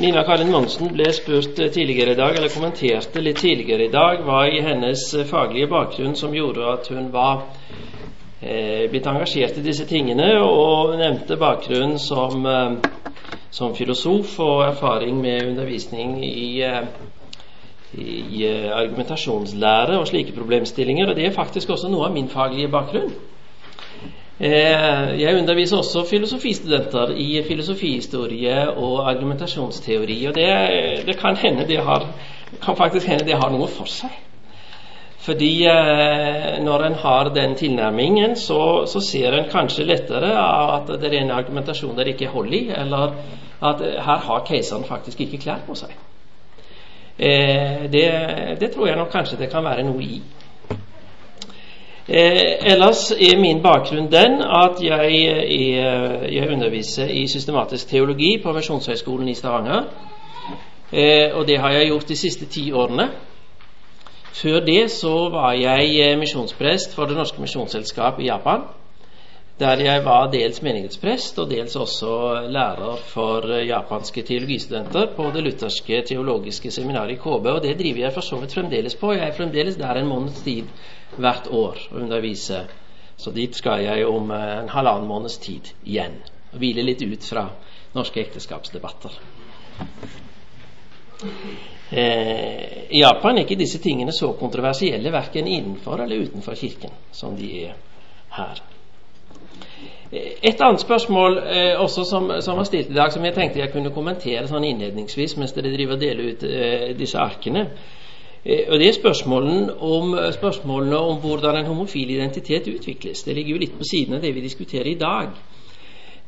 Nina Karin Monsen ble spurt tidligere i dag, eller kommenterte litt tidligere i dag, hva i hennes faglige bakgrunn som gjorde at hun var eh, blitt engasjert i disse tingene, og nevnte bakgrunnen som, eh, som filosof og erfaring med undervisning i, eh, i eh, argumentasjonslære og slike problemstillinger. Og det er faktisk også noe av min faglige bakgrunn. Eh, jeg underviser også filosofistudenter i filosofihistorie og argumentasjonsteori. Og det, det kan, hende det har, kan faktisk hende det har noe for seg. Fordi eh, når en har den tilnærmingen, så, så, ser en kanskje lettere at det er en argumentasjon der ikke hold i, eller at her har keiseren faktisk ikke klær på seg. Eh, det, det tror jeg nok kanskje det kan være noe i. Eh, ellers er min bakgrunn den at jeg, er, jeg underviser i systematisk teologi på Misjonshøgskolen i Stavanger. Eh, og det har jeg gjort de siste ti årene. Før det så var jeg eh, misjonsprest for Det norske misjonsselskap i Japan. Der jeg var dels menighetsprest og dels også lærer for eh, japanske teologistudenter på Det lutherske teologiske seminaret i KB. Og det driver jeg for så vidt fremdeles på. Jeg er fremdeles der en måneds tid hvert år og underviser. Så dit skal jeg om eh, en halvannen måneds tid igjen. Og hvile litt ut fra norske ekteskapsdebatter. Eh, I Japan er ikke disse tingene så kontroversielle verken innenfor eller utenfor Kirken som de er her. Eh, et annet spørsmål eh, også som, som, var stilt i dag, som jeg tenkte jeg kunne kommentere sånn innledningsvis mens dere driver og deler ut eh, disse arkene, Eh, og Det er spørsmålene om, spørsmålene om hvordan en homofil identitet utvikles. Det ligger jo litt på siden av det vi diskuterer i dag.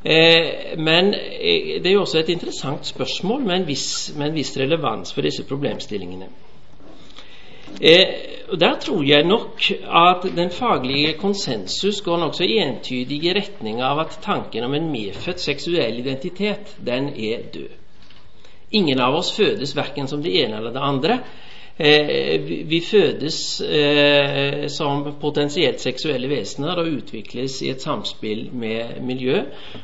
Eh, men eh, det er jo også et interessant spørsmål med en viss, med en viss relevans for disse problemstillingene. og Der tror jeg nok at den faglige konsensus går nokså entydig i retning av at tanken om en medfødt seksuell identitet, den er død. Ingen av oss fødes verken som det ene eller det andre. Eh, vi fødes eh, som potensielt seksuelle vesener og utvikles i et samspill med miljø.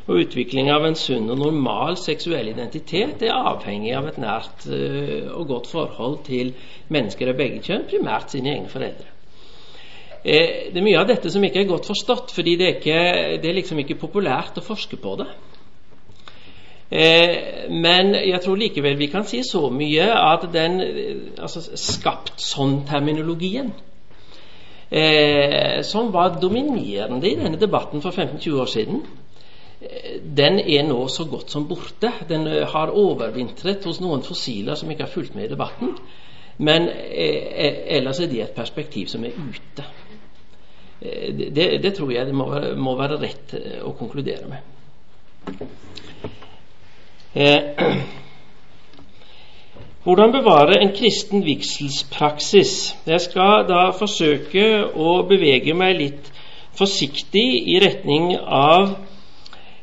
Og utvikling av en sunn og normal seksuell identitet er avhengig av et nært eh, og godt forhold til mennesker av begge kjønn, primært sine egne foreldre. Det er mye av dette som ikke er godt forstått, fordi det er, ikke, det er liksom ikke populært å forske på det. Eh, men jeg tror likevel vi kan si så mye at den altså, skapt sånn-terminologien, eh, som var dominerende i denne debatten for 15-20 år siden, eh, den er nå så godt som borte. Den eh, har overvintret hos noen fossiler som ikke har fulgt med i debatten. Men eh, ellers er det et perspektiv som er ute. Det, det, tror jeg det må, må være rett å konkludere med. Eh, hvordan bevare en kristen vigselspraksis? Jeg skal da forsøke å bevege meg litt forsiktig i retning av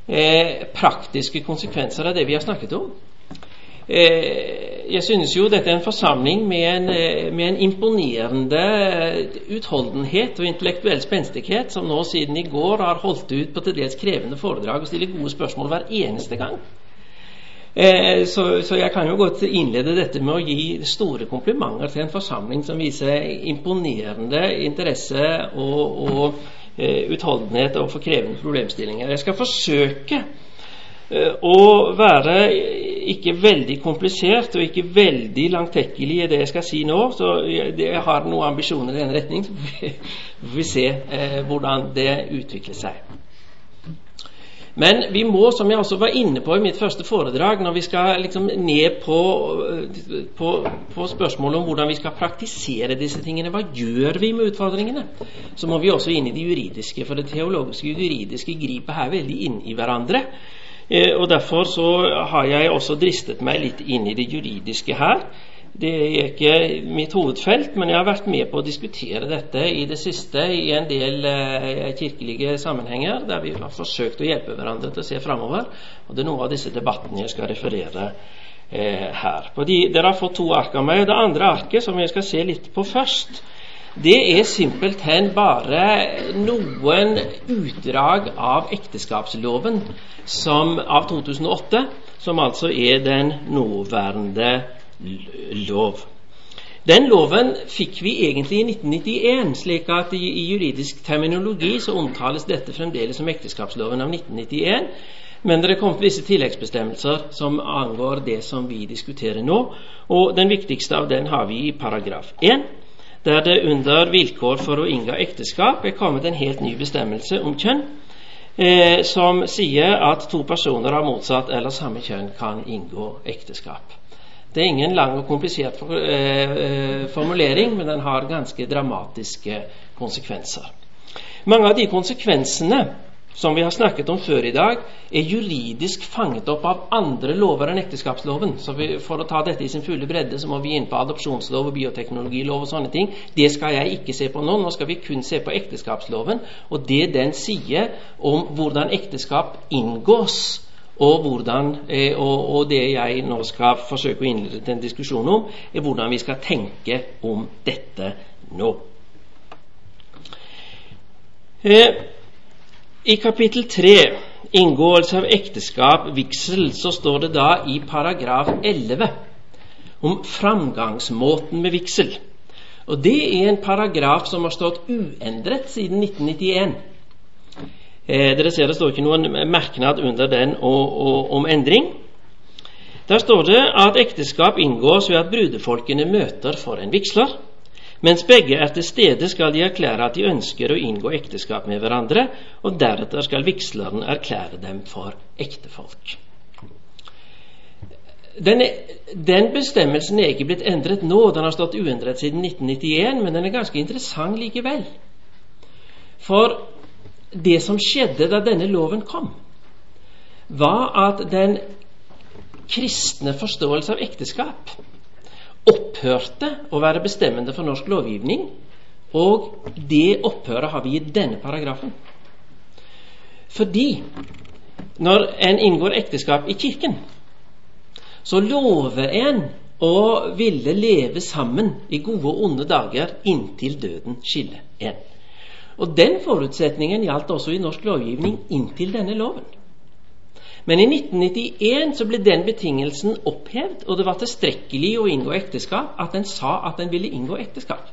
eh, praktiske konsekvenser av det vi har snakket om. Eh, jeg synes jo dette er en forsamling med en, med en, imponerende utholdenhet og intellektuell spenstighet, som nå siden i går har holdt ut på til dels krevende foredrag og stiller gode spørsmål hver eneste gang. Eh, så, så, jeg kan jo godt innlede dette med å gi store komplimenter til en forsamling som viser imponerende interesse og, og eh, utholdenhet overfor krevende problemstillinger. Jeg skal forsøke eh, å være ikke veldig komplisert og ikke veldig langtekkelig i det jeg skal si nå. Så jeg, jeg har noen ambisjoner i den retning, så får vi se hvordan det utvikler seg. Men vi må, som jeg også var inne på i mitt første foredrag, når vi skal liksom ned på, på, på, spørsmålet om hvordan vi skal praktisere disse tingene, hva gjør vi med utfordringene, så må vi også inn i det juridiske. For det teologiske og juridiske griper her veldig inn i hverandre. Eh, og Derfor så har jeg også dristet meg litt inn i det juridiske her. Det er ikke mitt hovedfelt, men jeg har vært med på å diskutere dette i det siste i en del eh, kirkelige sammenhenger, der vi har forsøkt å hjelpe hverandre til å se framover. Og det er noen av disse debattene jeg skal referere eh, her. De, dere har fått to ark av meg. Det andre arket, som jeg skal se litt på først, det er simpelthen bare noen utdrag av ekteskapsloven som, av 2008 som altså er den nåværende lov. Den loven fikk vi egentlig i 1991, slik at i, i juridisk terminologi så omtales dette fremdeles som ekteskapsloven av 1991. Men det er kommet visse tilleggsbestemmelser som angår det som vi diskuterer nå. Og den viktigste av den har vi i paragraf 1, der det under vilkår for å inngå ekteskap er kommet en helt ny bestemmelse om kjønn, eh, som sier at to personer av motsatt eller samme kjønn kan inngå ekteskap. Det er ingen lang og komplisert for, eh, eh, formulering, men den har ganske dramatiske konsekvenser. Mange av de konsekvensene som vi har snakket om før i dag, er juridisk fanget opp av andre lover enn ekteskapsloven. Så vi, For å ta dette i sin fulle bredde så må vi inn på adopsjonslov og bioteknologilov og sånne ting. Det skal jeg ikke se på nå. Nå skal vi kun se på ekteskapsloven og det den sier om hvordan ekteskap inngås og, hvordan, eh, og, det jeg nå skal forsøke å innlede en diskusjon om, er hvordan vi skal tenke om dette nå. Eh, I kapittel 3, inngåelse av ekteskap, vigsel, så står det da i paragraf 11 om framgangsmåten med vigsel. Og Det er en paragraf som har stått uendret siden 1991. Eh, dere ser det står ikke noen merknad under den og, og, om endring. Der står det at ekteskap inngås ved at brudefolkene møter for en vigsler. Mens begge er til stede, skal de erklære at de ønsker å inngå ekteskap med hverandre, og deretter skal vigsleren erklære dem for ektefolk. Den, den, bestemmelsen er ikke blitt endret nå, den har stått uendret siden 1991, men den er ganske interessant likevel. For det som skjedde da denne loven kom, var at den kristne forståelse av ekteskap opphørte å være bestemmende for norsk lovgivning, og det opphøret har vi i denne paragrafen. Fordi når en inngår ekteskap i Kirken, så lover en å ville leve sammen i gode og onde dager inntil døden skiller en. Og Den forutsetningen gjaldt også i norsk lovgivning inntil denne loven. Men i 1991 så ble den betingelsen opphevd, og det var tilstrekkelig å inngå ekteskap at en sa at en ville inngå ekteskap.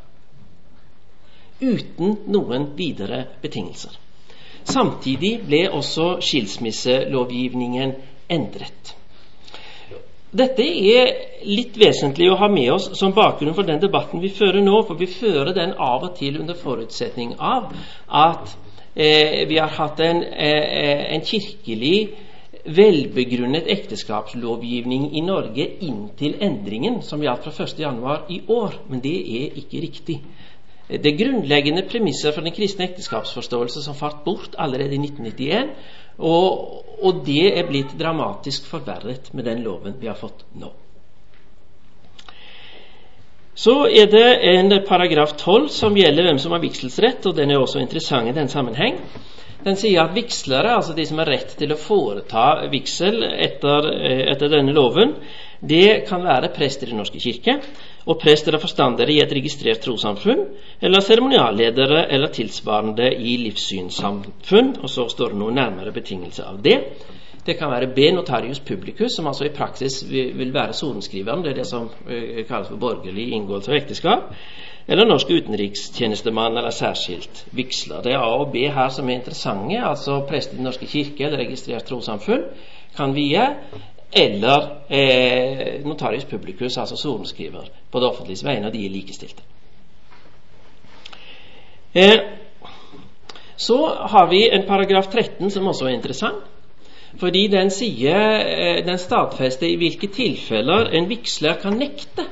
Uten noen videre betingelser. Samtidig ble også skilsmisselovgivningen endret. Dette er litt vesentlig å ha med oss som bakgrunn for den debatten vi fører nå. For vi fører den av og til under forutsetning av at eh, vi har hatt en, eh, en kirkelig velbegrunnet ekteskapslovgivning i Norge inntil endringen som gjaldt fra 1.1. i år. Men det er ikke riktig. Det grunnleggende premisser for den kristne ekteskapsforståelse som falt bort allerede i 1991, og, og det er blitt dramatisk forverret med den loven vi har fått nå. Så er det en paragraf 12 som gjelder hvem som har vigselsrett, og den er også interessant i den sammenheng. Den sier at vigslere, altså de som har rett til å foreta vigsel etter, eh, etter denne loven, det kan være prester i norske kirke, og prester og forstandere i et registrert trossamfunn, eller seremonialledere eller tilsvarende i livssynssamfunn. Og så står det noen nærmere betingelser av det. Det kan være B notarius publicus, som altså i praksis vil være sorenskriveren. Det er det som uh, kalles for borgerlig inngåelse av ekteskap. Eller norsk utenrikstjenestemann eller særskilt vigsla. Det er A og B her som er interessante. Altså prester i Den norske kirke eller registrert trossamfunn kan vie eller eh, notarius publicus, altså sorenskriver på det offentliges vegne, og de er likestilte. Eh, så har vi en paragraf 13 som også er interessant. Fordi den sier, eh, den stadfester i hvilke tilfeller en vigsler kan nekte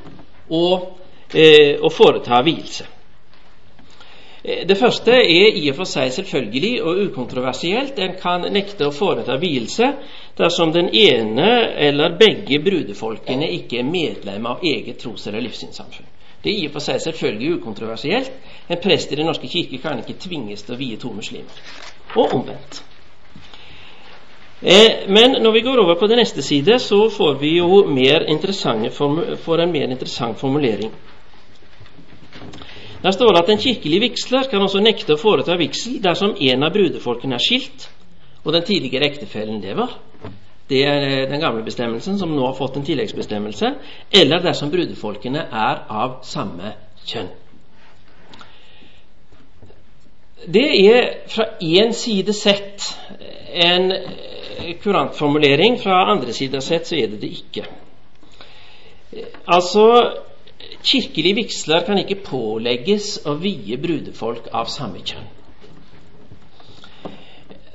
å, eh, å foreta vielse. Eh, det første er i og for seg selvfølgelig og ukontroversielt. En kan nekte å foreta vielse dersom den ene eller begge brudefolkene ikke er medlem av eget tros- eller livssynssamfunn. Det er i og for seg selvfølgelig ukontroversielt. En prest i Den norske kirke kan ikke tvinges til å vie to muslimer. Og omvendt. Eh, men når vi går over på den neste side, så får vi jo mer for en mer interessant formulering. Der står det at en kirkelig vigsler kan også nekte å foreta vigsel dersom en av brudefolkene er skilt og den tidligere ektefellen lever. det er den gamle bestemmelsen, som nå har fått en tilleggsbestemmelse, eller dersom brudefolkene er av samme kjønn. Det er fra én side sett en kurantformulering, fra andre side sett så er det det ikke. Altså, kirkelige vigsler kan ikke pålegges å vie brudefolk av samme kjønn.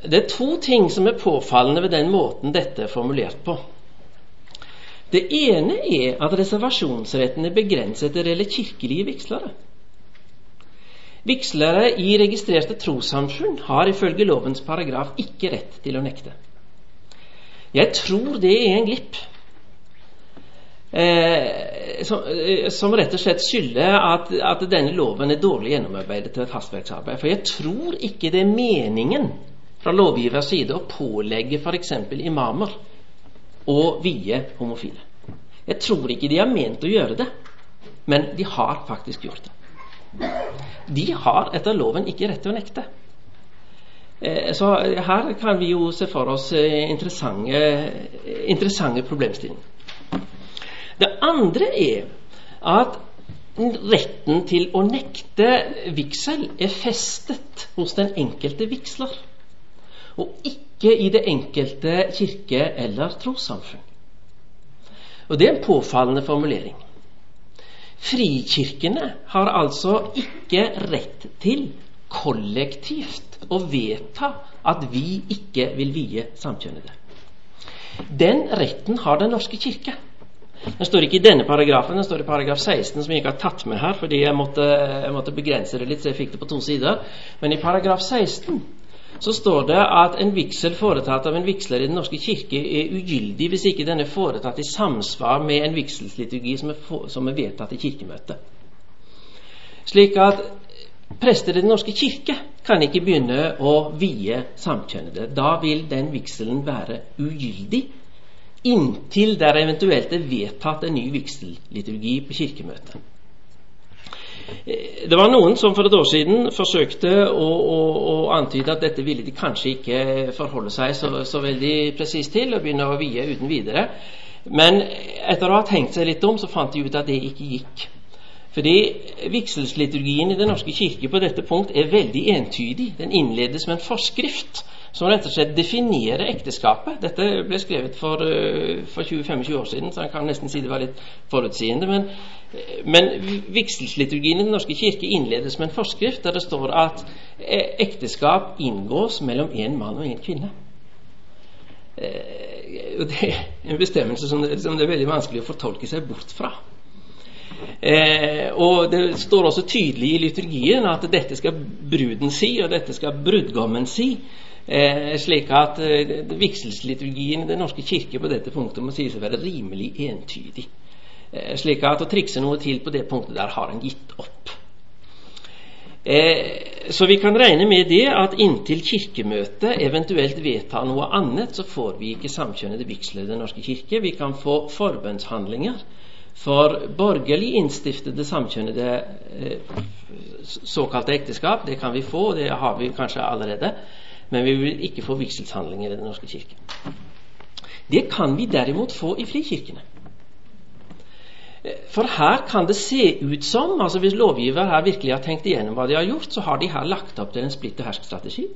Det er to ting som er påfallende ved den måten dette er formulert på. Det ene er at reservasjonsretten er begrenset til reelle kirkelige vigslere. Vigslere i registrerte trossamfunn har ifølge lovens paragraf ikke rett til å nekte. Jeg tror det er en glipp eh, som, eh, som, rett og slett skylder at, at, denne loven er dårlig gjennomarbeidet til et hastverksarbeid. For jeg tror ikke det er meningen fra lovgivers side å pålegge f.eks. imamer å vie homofile. Jeg tror ikke de har ment å gjøre det, men de har faktisk gjort det. De har etter loven ikke rett til å nekte. Eh, så her kan vi jo se for oss interessante, interessante problemstillinger. Det andre er at retten til å nekte vigsel er festet hos den enkelte vigsler og ikke i det enkelte kirke- eller trossamfunn. Og Det er en påfallende formulering. Frikirkene har altså ikke rett til kollektivt å vedta at vi ikke vil vie samkjønnede. Den retten har Den norske kirke. Den står ikke i denne paragrafen, den står i paragraf 16, som jeg ikke har tatt med her fordi jeg måtte, jeg måtte begrense det litt, så jeg fikk det på to sider. Men i paragraf 16 så står det at en vigsel foretatt av en vigsler i Den norske kirke er ugyldig hvis ikke den er foretatt i samsvar med en vigselsliturgi som er, som er vedtatt i Kirkemøtet. Slik at prester i Den norske kirke kan ikke begynne å vie samkjønnede. Da vil den vigselen være ugyldig inntil der eventuelt er vedtatt en ny vigselliturgi på Kirkemøtet. Det var noen som for et år siden forsøkte å, å, å antyde at dette ville de kanskje ikke forholde seg så, så veldig presist til, og begynne å vie uten videre. Men etter å ha tenkt seg litt om, så fant de ut at det ikke gikk. Fordi Vigselsliturgien i Den norske kirke på dette punkt er veldig entydig. Den innledes med en forskrift som rett og slett definerer ekteskapet. Dette ble skrevet for, eh, for 20-25 år siden, så en kan nesten si det var litt forutseende. Men, men vigselsliturgien i Den norske kirke innledes med en forskrift der det står at eh, ekteskap inngås mellom en mann og en kvinne. Og det er en bestemmelse som det, som det er veldig vanskelig å fortolke seg bort fra. Eh, og Det står også tydelig i liturgien at dette skal bruden si, og dette skal brudgommen si. Eh, slik at eh, vigselsliturgien i Den norske kirke på dette punktet må sies å være rimelig entydig. Eh, slik at å trikse noe til på det punktet der har en gitt opp. Eh, så vi kan regne med det at inntil Kirkemøtet eventuelt vedtar noe annet, så får vi ikke samkjønnede vigsler i Den norske kirke. Vi kan få forbønnshandlinger for borgerlig innstiftede samkjønnede eh, såkalte ekteskap. Det kan vi få, det har vi kanskje allerede men vi vil ikke få vigselshandlinger i Den norske kirke. Det kan vi derimot få i frikirkene. For her kan det se ut som altså Hvis lovgiver her virkelig har tenkt igjennom hva de har gjort, så har de her lagt opp til en splitt og hersk-strategi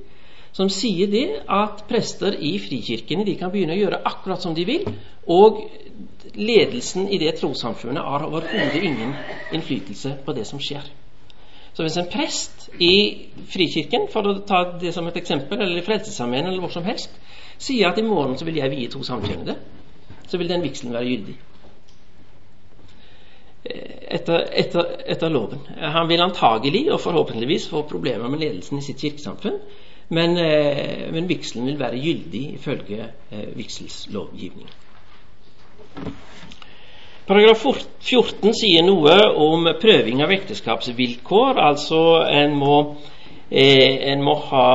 som sier det at prester i frikirkene de kan begynne å gjøre akkurat som de vil, og ledelsen i det trossamfunnet har overhodet ingen innflytelse på det som skjer. Så hvis en prest i Frikirken, for å ta det som et eksempel, eller i Frelsesarmeen eller hvor som helst, sier at i morgen så vil jeg vie to samkjønnede, så vil den vigselen være gyldig. Etter, etter, etter, loven. Han vil antagelig og forhåpentligvis få problemer med ledelsen i sitt kirkesamfunn, men, eh, men vigselen vil være gyldig ifølge eh, vigselslovgivningen. Paragraf 14 sier noe om prøving av ekteskapsvilkår. Altså en må, eh, en må ha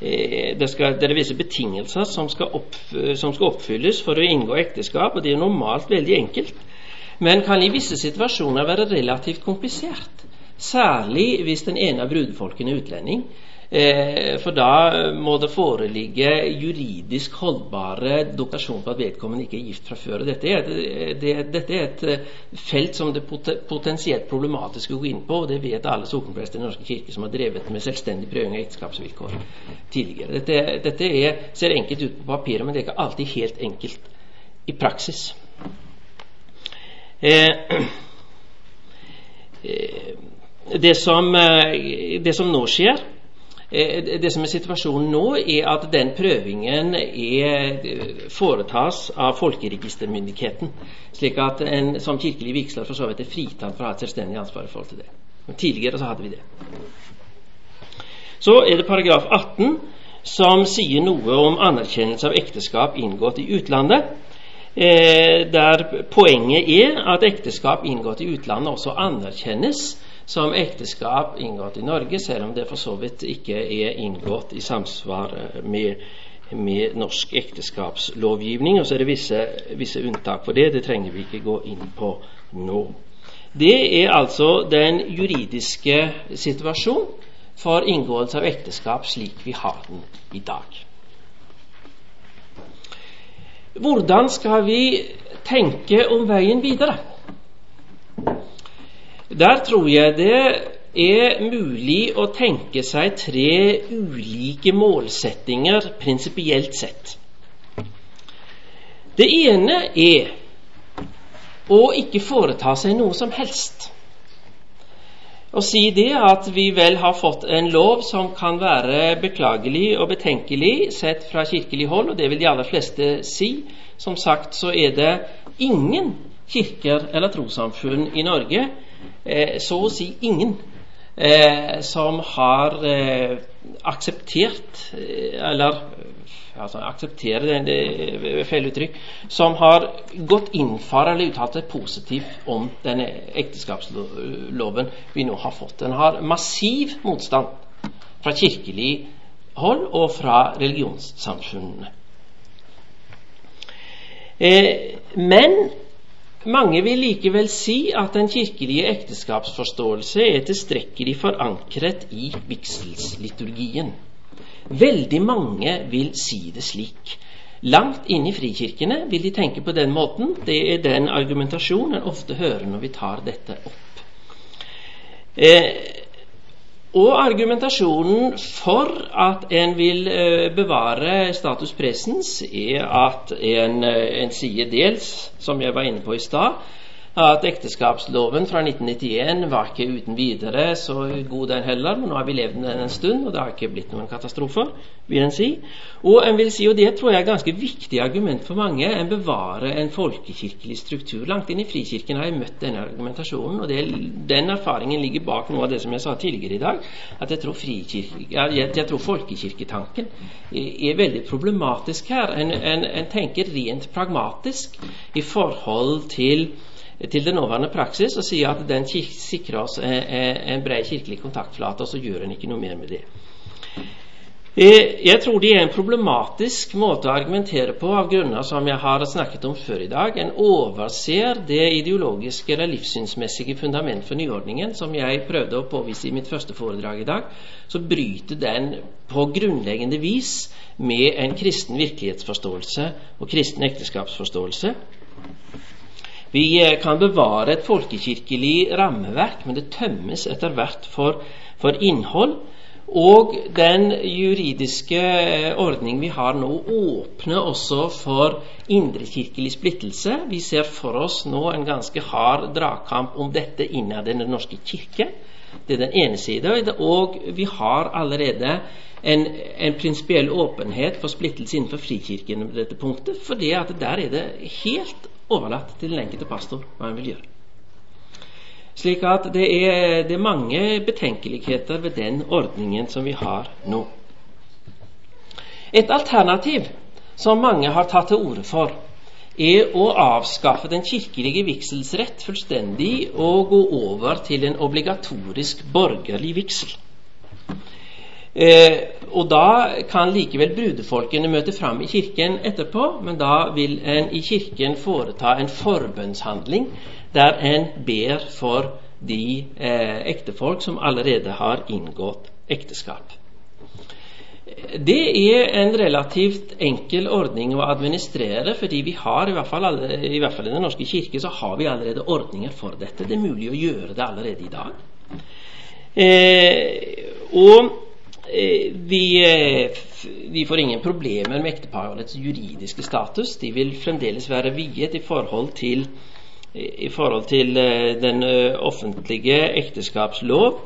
eh, det, skal, det, er visse betingelser som skal, opp, som skal, oppfylles for å inngå ekteskap, og det er normalt veldig enkelt, men kan i visse situasjoner være relativt komplisert. Særlig hvis den ene av brudefolkene er utlending, for da må det foreligge juridisk holdbare dokumentasjon på at vedkommende ikke er gift fra før. Dette er, det, dette er et eh, felt som det er potensielt problematisk å gå inn på, og det vet alle sokneprester i Den norske kirke som har drevet med selvstendig prøving av ekteskapsvilkår tidligere. Dette, dette er, ser enkelt ut på papiret, men det er ikke alltid helt enkelt i praksis. Eh, eh det, som, det som nå skjer, Eh, det som er situasjonen nå, er at den prøvingen er, foretas av folkeregistermyndigheten. Slik at en som kirkelig vigsler for så vidt er fritatt fra å ha et selvstendig ansvar i forhold til det. Men tidligere så hadde vi det. Så er det paragraf 18 som sier noe om anerkjennelse av ekteskap inngått i utlandet. Eh, der poenget er at ekteskap inngått i utlandet også anerkjennes som ekteskap inngått i Norge, selv om det for så vidt ikke er inngått i samsvar med, med norsk ekteskapslovgivning. Og så er det visse, visse unntak for det. Det trenger vi ikke gå inn på nå. Det er altså den juridiske situasjon for inngåelse av ekteskap slik vi har den i dag. Hvordan skal vi tenke om veien videre? Der tror jeg det er mulig å tenke seg tre ulike målsettinger prinsipielt sett. Det ene er å ikke foreta seg noe som helst. Å si det at vi vel har fått en lov som kan være beklagelig og betenkelig sett fra kirkelig hold, og det vil de aller fleste si. Som sagt så er det ingen kirker eller trossamfunn i Norge så å si ingen eh, som har eh, akseptert Eller altså akseptere det, er feil uttrykk Som har gått inn for eller uttalt seg positivt om denne ekteskapsloven vi nå har fått. Den har massiv motstand fra kirkelig hold og fra religionssamfunnene. Eh, men mange vil likevel si at den kirkelige ekteskapsforståelse er tilstrekkelig forankret i vigselsliturgien. Veldig mange vil si det slik. Langt inn i frikirkene vil de tenke på den måten. Det er den argumentasjonen en ofte hører når vi tar dette opp. Eh, og argumentasjonen for at en vil eh, bevare status presens, er at en, eh, en sier dels, som jeg var inne på i stad, at ekteskapsloven fra 1991 var ikke uten videre så god, den heller. Men nå har vi levd den en stund, og det har ikke blitt noen katastrofer, vil en si. Og en vil si, og det tror jeg er et ganske viktig argument for mange, en bevarer en folkekirkelig struktur. Langt inn i Frikirken har jeg møtt denne argumentasjonen, og det, den erfaringen ligger bak noe av det som jeg sa tidligere i dag, at jeg tror, jeg, jeg tror folkekirketanken er, veldig problematisk her. En, en, en tenker rent pragmatisk i forhold til til den nåværende praksis og sier at den sikrer oss en bred kirkelig kontaktflate, og så gjør en ikke noe mer med det. Eh, jeg tror det er en problematisk måte å argumentere på av grunner som jeg har snakket om før i dag. En overser det ideologiske eller livssynsmessige fundament for nyordningen som jeg prøvde å påvise i mitt første foredrag i dag. Så bryter den på grunnleggende vis med en kristen virkelighetsforståelse og kristen ekteskapsforståelse. Vi eh, kan bevare et folkekirkelig rammeverk, men det tømmes etter hvert for, for innhold. Og den juridiske eh, ordning vi har nå, åpner også for indrekirkelig splittelse. Vi ser for oss nå en ganske hard dragkamp om dette innad i Den norske kirke. Det er den ene siden. Og vi har allerede en, en prinsipiell åpenhet for splittelse innenfor Frikirken på dette punktet. For der er det helt overlatt til den enkelte pastor hva han vil gjøre. Slik at det er, det er mange betenkeligheter ved den ordningen som vi har nå. Et alternativ som mange har tatt til orde for, er å avskaffe den kirkelige vigselsrett fullstendig og gå over til en obligatorisk borgerlig vigsel. Eh, og da kan likevel brudefolkene møte fram i kirken etterpå, men da vil en i kirken foreta en forbønnshandling der en ber for de eh, ektefolk som allerede har inngått ekteskap. Det er en relativt enkel ordning å administrere, fordi vi har, i hvert, fall, alle, i hvert fall i Den norske kirke, så har vi allerede ordninger for dette. Det er mulig å gjøre det allerede i dag. Eh, og vi, eh, vi, får ingen problemer med ekteparets juridiske status. De vil fremdeles være viet i forhold til, i forhold til eh, den eh, offentlige ekteskapslov.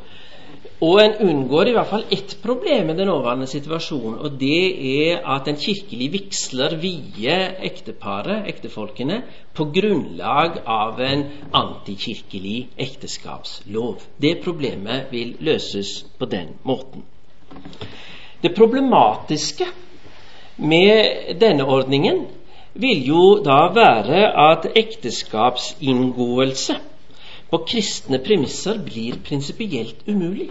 Og en unngår i hvert fall ett problem med den nåværende situasjonen, og det er at en kirkelig vigsler vier ekteparet, ektefolkene, på grunnlag av en antikirkelig ekteskapslov. Det problemet vil løses på den måten. Det problematiske med denne ordningen vil jo da være at ekteskapsinngåelse på kristne premisser blir prinsipielt umulig.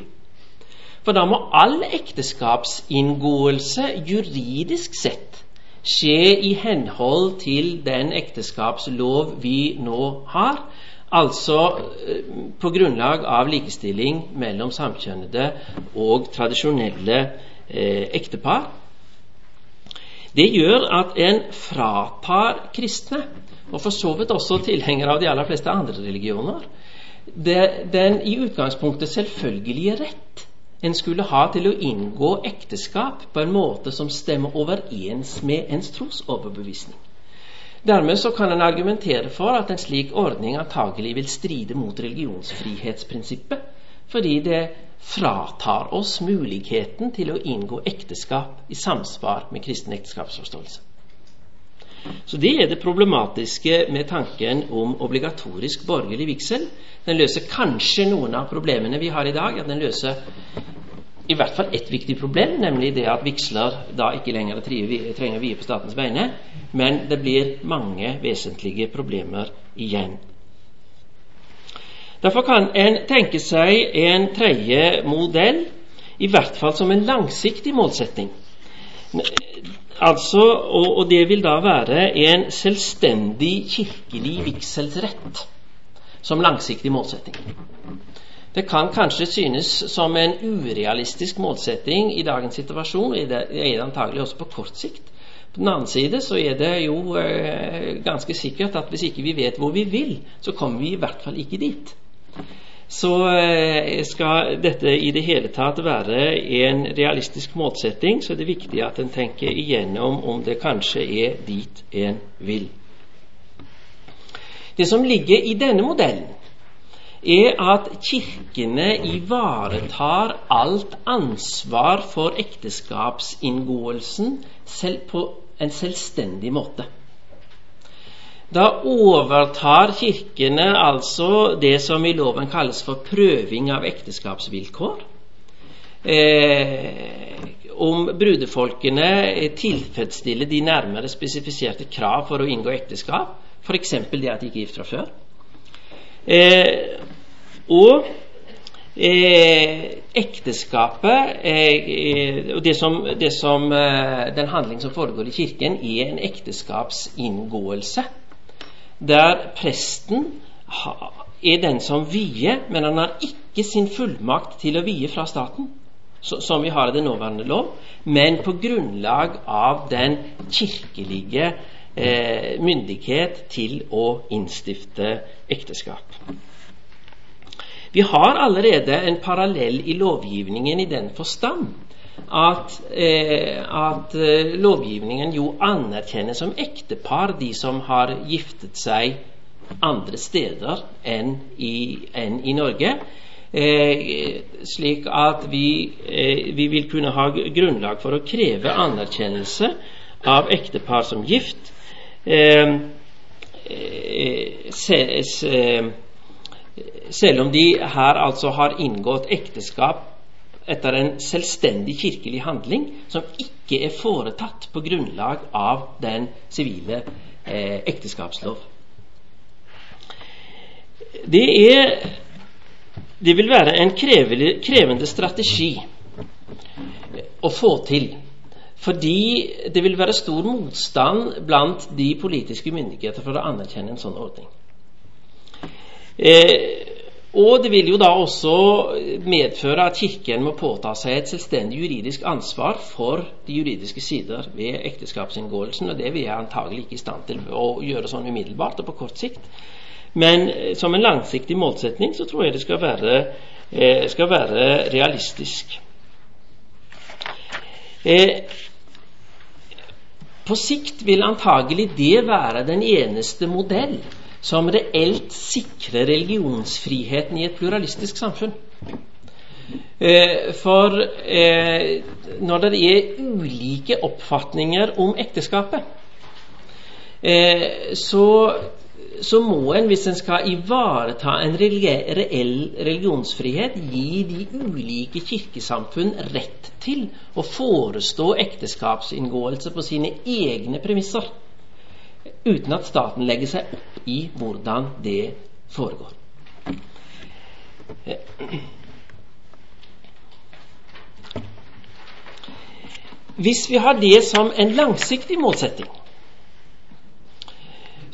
For da må all ekteskapsinngåelse juridisk sett skje i henhold til den ekteskapslov vi nå har, altså eh, på grunnlag av likestilling mellom samkjønnede og tradisjonelle eh, ektepar. Det gjør at en fratar kristne, og for så vidt også tilhengere av de aller fleste andre religioner, det, den i utgangspunktet selvfølgelige rett en skulle ha til å inngå ekteskap på en måte som stemmer overens med ens trosoverbevisning. Dermed så kan en argumentere for at en slik ordning antagelig vil stride mot religionsfrihetsprinsippet, fordi det fratar oss muligheten til å inngå ekteskap i samsvar med kristen ekteskapsforståelse. Så Det er det problematiske med tanken om obligatorisk borgerlig vigsel. Den løser kanskje noen av problemene vi har i dag. at Den løser i hvert fall ett viktig problem, nemlig det at vigsler da ikke lenger trenger vie på statens vegne. Men det blir mange vesentlige problemer igjen. Derfor kan en tenke seg en tredje modell, i hvert fall som en langsiktig målsetting. Altså, og, og, det vil da være en selvstendig kirkelig vigselsrett som langsiktig målsetting. Det kan kanskje synes som en urealistisk målsetting i dagens situasjon, og det er antagelig også på kort sikt. På den annen side så er det jo eh, ganske sikkert at hvis ikke vi vet hvor vi vil, så kommer vi i hvert fall ikke dit så eh, skal dette i det hele tatt være en realistisk målsetting, så er det viktig at en tenker igjennom om det kanskje er dit en vil. Det som ligger i denne modellen, er at kirkene ivaretar alt ansvar for ekteskapsinngåelsen på en selvstendig måte. Da overtar kirkene altså det som i loven kalles for prøving av ekteskapsvilkår. Eh, om brudefolkene tilfredsstiller de nærmere spesifiserte krav for å inngå ekteskap, f.eks. det at de ikke er gift fra før. Eh, og eh, ekteskapet eh, og det som, det som, eh, Den handling som foregår i Kirken, er en ekteskapsinngåelse der presten er den som vier, men han har ikke sin fullmakt til å vie fra staten, som vi har i den nåværende lov, men på grunnlag av den kirkelige eh, myndighet til å innstifte ekteskap. Vi har allerede en parallell i lovgivningen i den forstand at, eh, at eh, lovgivningen jo anerkjenner som ektepar de som har giftet seg andre steder enn i, enn i Norge. Eh, slik at vi, eh, vi, vil kunne ha grunnlag for å kreve anerkjennelse av ektepar som gift. Eh, eh, se, selv om de her altså har inngått ekteskap etter en selvstendig kirkelig handling som ikke er foretatt på grunnlag av den sivile eh, ekteskapslov. Det, er, det vil være en krevende, krevende strategi å få til. Fordi det vil være stor motstand blant de politiske myndigheter for å anerkjenne en sånn ordning. Eh, og det vil jo da også medføre at Kirken må påta seg et selvstendig juridisk ansvar for de juridiske sider ved ekteskapsinngåelsen, og det vil jeg antagelig ikke i stand til å gjøre sånn umiddelbart og på kort sikt. Men eh, som en langsiktig målsetning så tror jeg det skal være, eh, skal være realistisk. På sikt vil antagelig det være den eneste modell som reelt sikrer religionsfriheten i et pluralistisk samfunn. Eh, for eh, når det er ulike oppfatninger om ekteskapet, eh, så, så må en, hvis en skal ivareta en reell religionsfrihet, gi de ulike kirkesamfunn rett til å forestå ekteskapsinngåelse på sine egne premisser uten at staten legger seg opp i hvordan det foregår. Hvis vi har det som en langsiktig målsetting,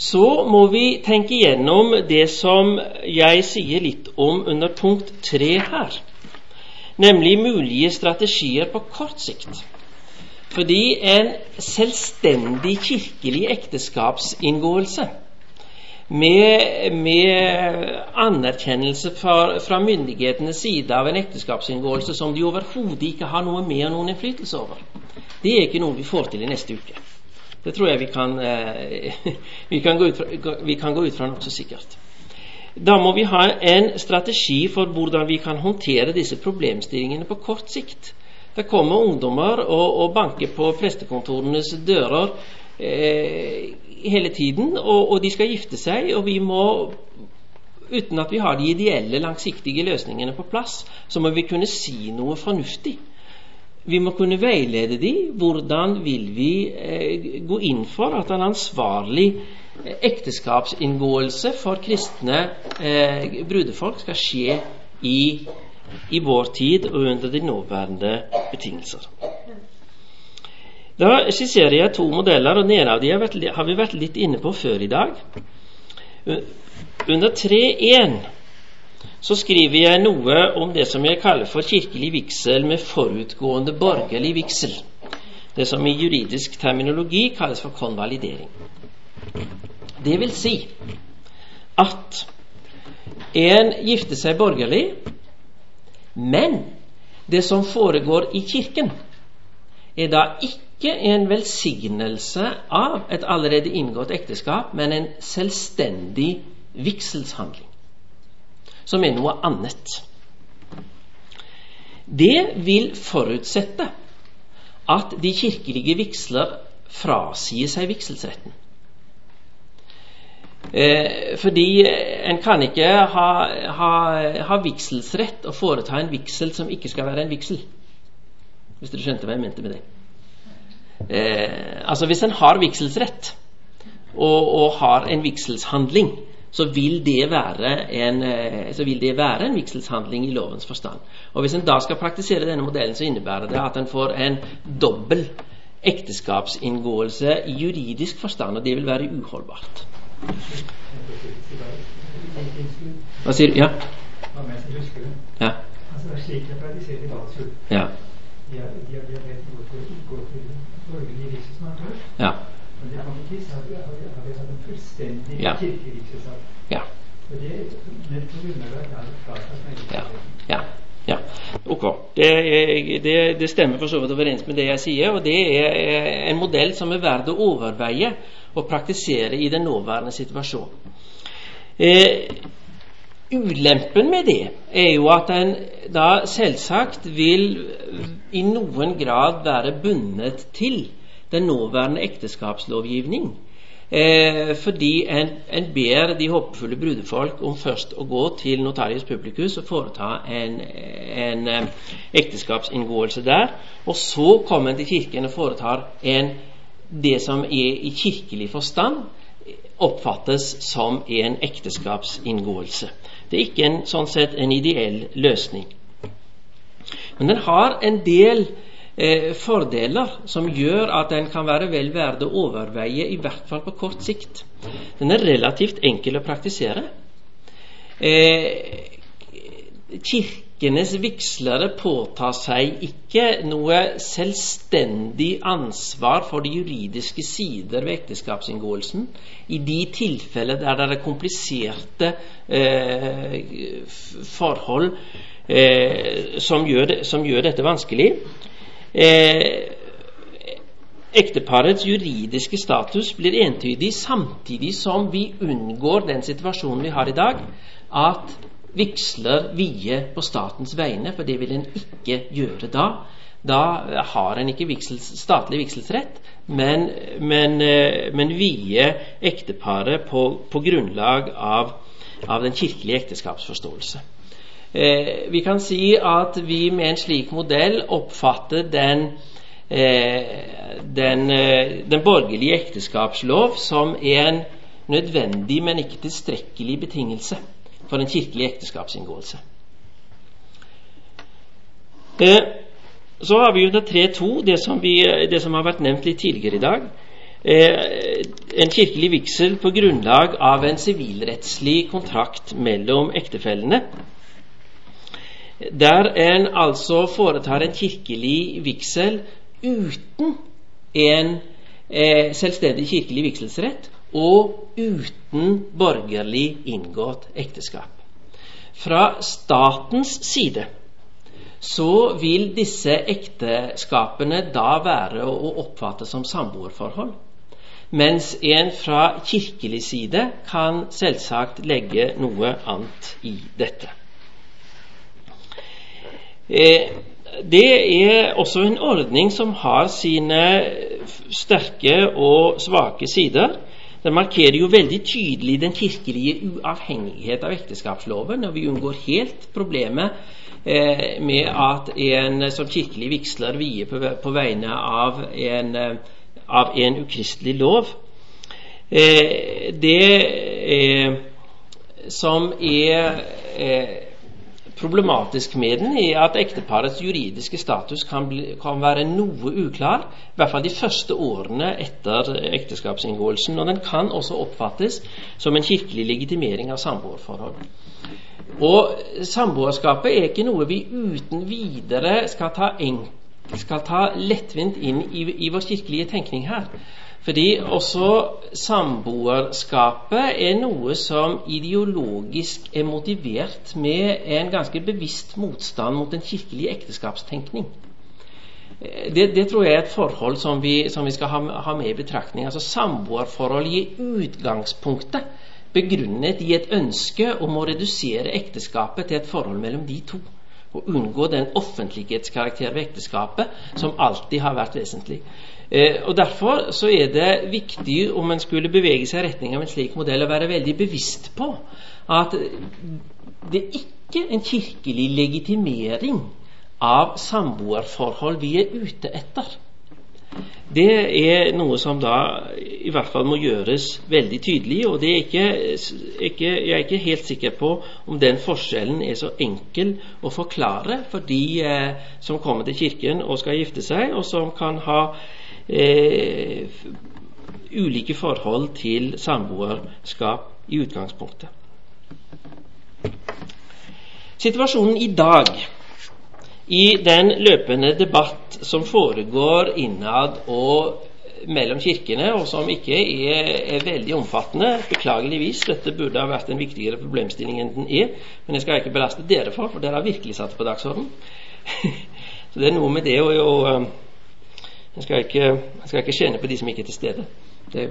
så må vi tenke igjennom det som jeg sier litt om under punkt tre her, nemlig mulige strategier på kort sikt. Fordi en selvstendig kirkelig ekteskapsinngåelse med, med anerkjennelse fra, fra, myndighetenes side av en ekteskapsinngåelse som de overhodet ikke har noe med og noen innflytelse over, det er ikke noe vi får til i neste uke. Det tror jeg vi kan, eh, vi kan gå ut fra, vi kan gå ut fra nokså sikkert. Da må vi ha en strategi for hvordan vi kan håndtere disse problemstillingene på kort sikt. Det kommer ungdommer og, og banker på prestekontorenes dører eh, hele tiden, og, og, de skal gifte seg. Og vi må, uten at vi har de ideelle, langsiktige løsningene på plass, så må vi kunne si noe fornuftig. Vi må kunne veilede dem. Hvordan vil vi eh, gå inn for at en ansvarlig eh, ekteskapsinngåelse for kristne eh, brudefolk skal skje i i vår tid og under de nåværende betingelser. Da skisserer jeg to modeller, og den ene av dem har vi vært litt inne på før i dag. Under 3.1 så skriver jeg noe om det som jeg kaller for kirkelig vigsel med forutgående borgerlig vigsel. Det som i juridisk terminologi kalles for konvalidering. Det vil si at en gifter seg borgerlig men det som foregår i Kirken, er da ikke en velsignelse av et allerede inngått ekteskap, men en selvstendig vigselshandling, som er noe annet. Det vil forutsette at de kirkelige vigsler frasier seg vigselsretten. Eh, fordi en kan ikke ha, ha, ha vigselsrett og foreta en vigsel som ikke skal være en vigsel. Hvis dere skjønte hva jeg mente med det. Eh, altså Hvis en har vigselsrett og, og, har en vigselshandling, så vil, det være en, eh, så vil det være en vigselshandling i lovens forstand. Og Hvis en da skal praktisere denne modellen, så innebærer det at en får en dobbel ekteskapsinngåelse i juridisk forstand, og det vil være uholdbart. Hva sier? Ja? Ja. Altså, det er slik er. Ja. De har, til, borgerlig. Ja. Men det har vi ikke har vi, har hatt en fullstendig ja. kirkevigselssak. Ja. Og det, at ja. ja. Ja, ok. Det, det, det, stemmer for så vidt overens med det jeg sier. Og det er en modell som er verdt å overveie og praktisere i den nåværende situasjonen. Eh, ulempen med det er jo at en da selvsagt vil i noen grad være bundet til den nåværende ekteskapslovgivning. Eh, fordi en, en, ber de håpefulle brudefolk om først å gå til notarius publicus og foreta en, en eh, ekteskapsinngåelse der. Og så kommer en til kirken og foretar en det som er i kirkelig forstand oppfattes som en ekteskapsinngåelse. Det er ikke en, sånn sett en ideell løsning. Men den har en del eh, fordeler som gjør at den kan være vel verd å overveie, i hvert fall på kort sikt. Den er relativt enkel å praktisere. Eh, kirkenes vigslere påtar seg ikke noe selvstendig ansvar for de juridiske sider ved ekteskapsinngåelsen i de tilfeller der det er kompliserte eh, forhold eh, som, gjør det, som, gjør dette vanskelig. Eh, Ekteparets juridiske status blir entydig samtidig som vi unngår den situasjonen vi har i dag, at vigsler vie på statens vegne, for det vil en ikke gjøre da. Da har en ikke viksels, statlig vigselsrett, men, men, eh, men vie ekteparet på, på grunnlag av, av, den kirkelige ekteskapsforståelse. Eh, vi kan si at vi med en slik modell oppfatter den Eh, den, eh, den, borgerlige ekteskapslov som en nødvendig, men ikke tilstrekkelig betingelse for en kirkelig ekteskapsinngåelse. Eh, så har vi under 3.2 det, som det som har vært nevnt litt tidligere i dag. en kirkelig vigsel på grunnlag av en sivilrettslig kontrakt mellom ektefellene. Der en altså foretar en kirkelig vigsel uten en eh, selvstendig kirkelig vigselsrett og uten borgerlig inngått ekteskap. Fra statens side så vil disse ekteskapene da være å oppfatte som samboerforhold. Mens en fra kirkelig side kan selvsagt legge noe annet i dette. Eh, det er også en ordning som har sine sterke og svake sider. Den markerer jo veldig tydelig den kirkelige uavhengighet av ekteskapsloven, og vi unngår helt problemet eh, med at en som kirkelig vigsler vier på, vegne av en, eh, av en ukristelig lov. Det som er problematisk med den, er at ekteparets juridiske status kan, bli, kan, være noe uklar, i hvert fall de første årene etter ekteskapsinngåelsen. Og den kan også oppfattes som en kirkelig legitimering av samboerforhold. Og samboerskapet er ikke noe vi uten videre skal ta, skal ta lettvint inn i, i vår kirkelige tenkning her. Fordi også samboerskapet er noe som ideologisk er motivert med en ganske bevisst motstand mot en kirkelig ekteskapstenkning. Det, det tror jeg er et forhold som vi, som vi skal ha, ha, med i betraktning. Altså Samboerforhold i utgangspunktet begrunnet i et ønske om å redusere ekteskapet til et forhold mellom de to. Og unngå den offentlighetskarakter ved ekteskapet som alltid har vært vesentlig. Eh, og Derfor så er det viktig, om en skulle bevege seg i retning av en slik modell, å være veldig bevisst på at det er ikke en kirkelig legitimering av samboerforhold vi er ute etter. Det er noe som da i hvert fall må gjøres veldig tydelig. og er ikke, ikke, Jeg er ikke helt sikker på om den forskjellen er så enkel å forklare for de eh, som kommer til Kirken og skal gifte seg, og som kan ha eh, ulike forhold til samboerskap i utgangspunktet. Situasjonen i dag, i den løpende debatt som foregår innad og mellom kirkene, og som ikke er, er, veldig omfattende, beklageligvis. Dette burde ha vært en viktigere problemstilling enn den er, men jeg skal ikke belaste dere for, for dere har virkelig satt på dagsorden. Så det er noe med det å, å jeg skal skal ikke kjenne på de som ikke er til stede. Det,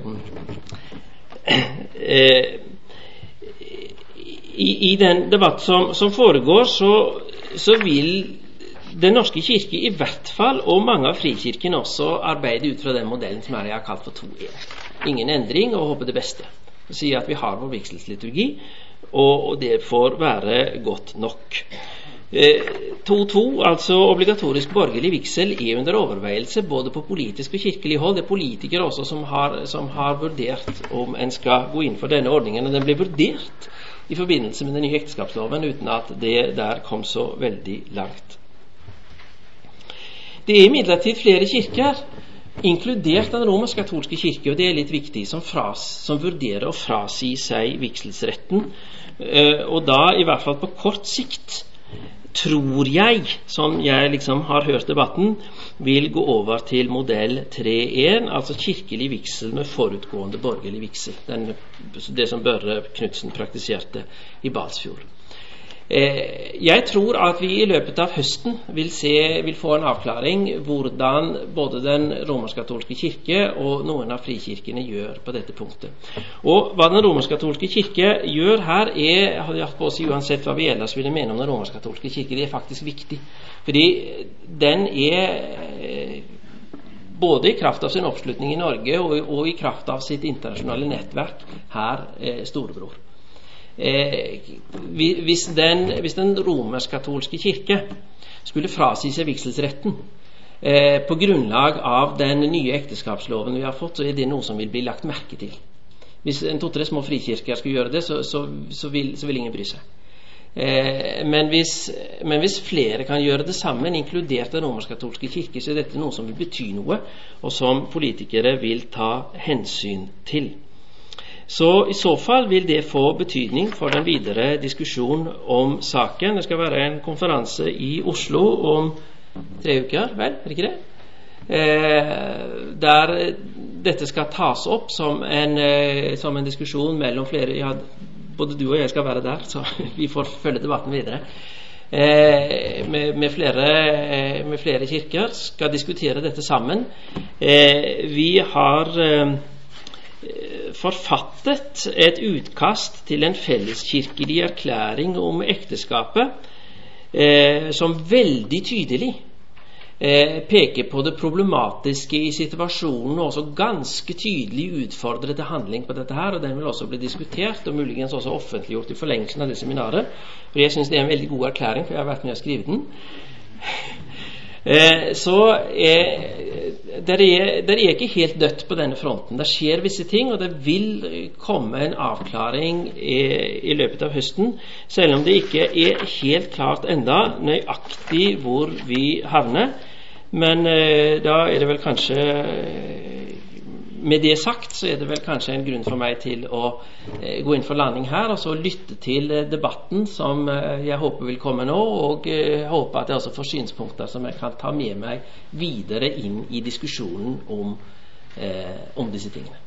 eh, i, I den debatt som, som foregår, så, så, vil Den norske kirke i hvert fall, og mange av frikirkene også, arbeide ut fra den modellen som jeg har kalt for 2-1. Ingen endring og håpe det beste. Si at vi har vår vigselsliturgi, og, og det får være godt nok. 2.2, eh, altså obligatorisk borgerlig vigsel, er under overveielse både på politisk og kirkelig hold. Det er politikere også som har, som har, vurdert om en skal gå inn for denne ordningen. Og den ble vurdert i forbindelse med den nye ekteskapsloven uten at det der kom så veldig langt. Det er imidlertid flere kirker, inkludert den romersk-katolske kirke, og det er litt viktig, som, fras, som vurderer å frasi seg vigselsretten, eh, og da i hvert fall på kort sikt tror jeg, som jeg liksom har hørt debatten, vil gå over til modell 3.1, altså kirkelig vigsel med forutgående borgerlig vigsel. Det som Børre Knutsen praktiserte i Balsfjord. Eh, jeg tror at vi i løpet av høsten vil, se, vil få en avklaring hvordan både den romersk-katolske kirke og noen av frikirkene gjør på dette punktet. Og Hva den romersk-katolske kirke gjør her, er hadde jeg hatt på å si, uansett hva vi ellers ville mene om den romersk-katolske kirke, det er faktisk viktig. Fordi den er eh, både i kraft av sin oppslutning i Norge og, og i kraft av sitt internasjonale nettverk her eh, storebror. Eh, hvis den, hvis den romersk-katolske kirke skulle frasi seg vigselsretten eh, på grunnlag av den nye ekteskapsloven vi har fått, så er det noe som vil bli lagt merke til. Hvis en to-tre små frikirker skulle gjøre det, så, så, så, vil, så vil, ingen bry seg. Eh, men, hvis, men, hvis, flere kan gjøre det sammen, inkludert den romersk-katolske kirke, så er dette noe som vil bety noe, og som politikere vil ta hensyn til. Så i så fall vil det få betydning for den videre diskusjonen om saken. Det skal være en konferanse i Oslo om tre uker, vel? Er det ikke det? Eh, der dette skal tas opp som en, eh, som en diskusjon mellom flere ja, Både du og jeg skal være der, så vi får følge debatten videre. Eh, med, med, flere, eh, med, flere, kirker skal diskutere dette sammen. Eh, vi har forfattet et utkast til en felleskirkelig erklæring om ekteskapet eh, som veldig tydelig eh, peker på det problematiske i situasjonen og også ganske tydelig utfordrer til handling på dette her. og Den vil også bli diskutert og muligens også offentliggjort i forlengelsen av det seminaret. For Jeg syns det er en veldig god erklæring, for jeg har vært med og skrevet den. Eh, så eh, det er, er, ikke helt dødt på denne fronten. Det skjer visse ting, og det vil komme en avklaring i, i løpet av høsten, selv om det ikke er helt klart enda nøyaktig hvor vi havner. Men eh, da er det vel kanskje med det sagt så er det vel kanskje en grunn for meg til å eh, gå inn for landing her og så lytte til eh, debatten som eh, jeg håper vil komme nå, og håpe at jeg også får synspunkter som jeg kan ta med meg videre inn i diskusjonen om, om disse tingene.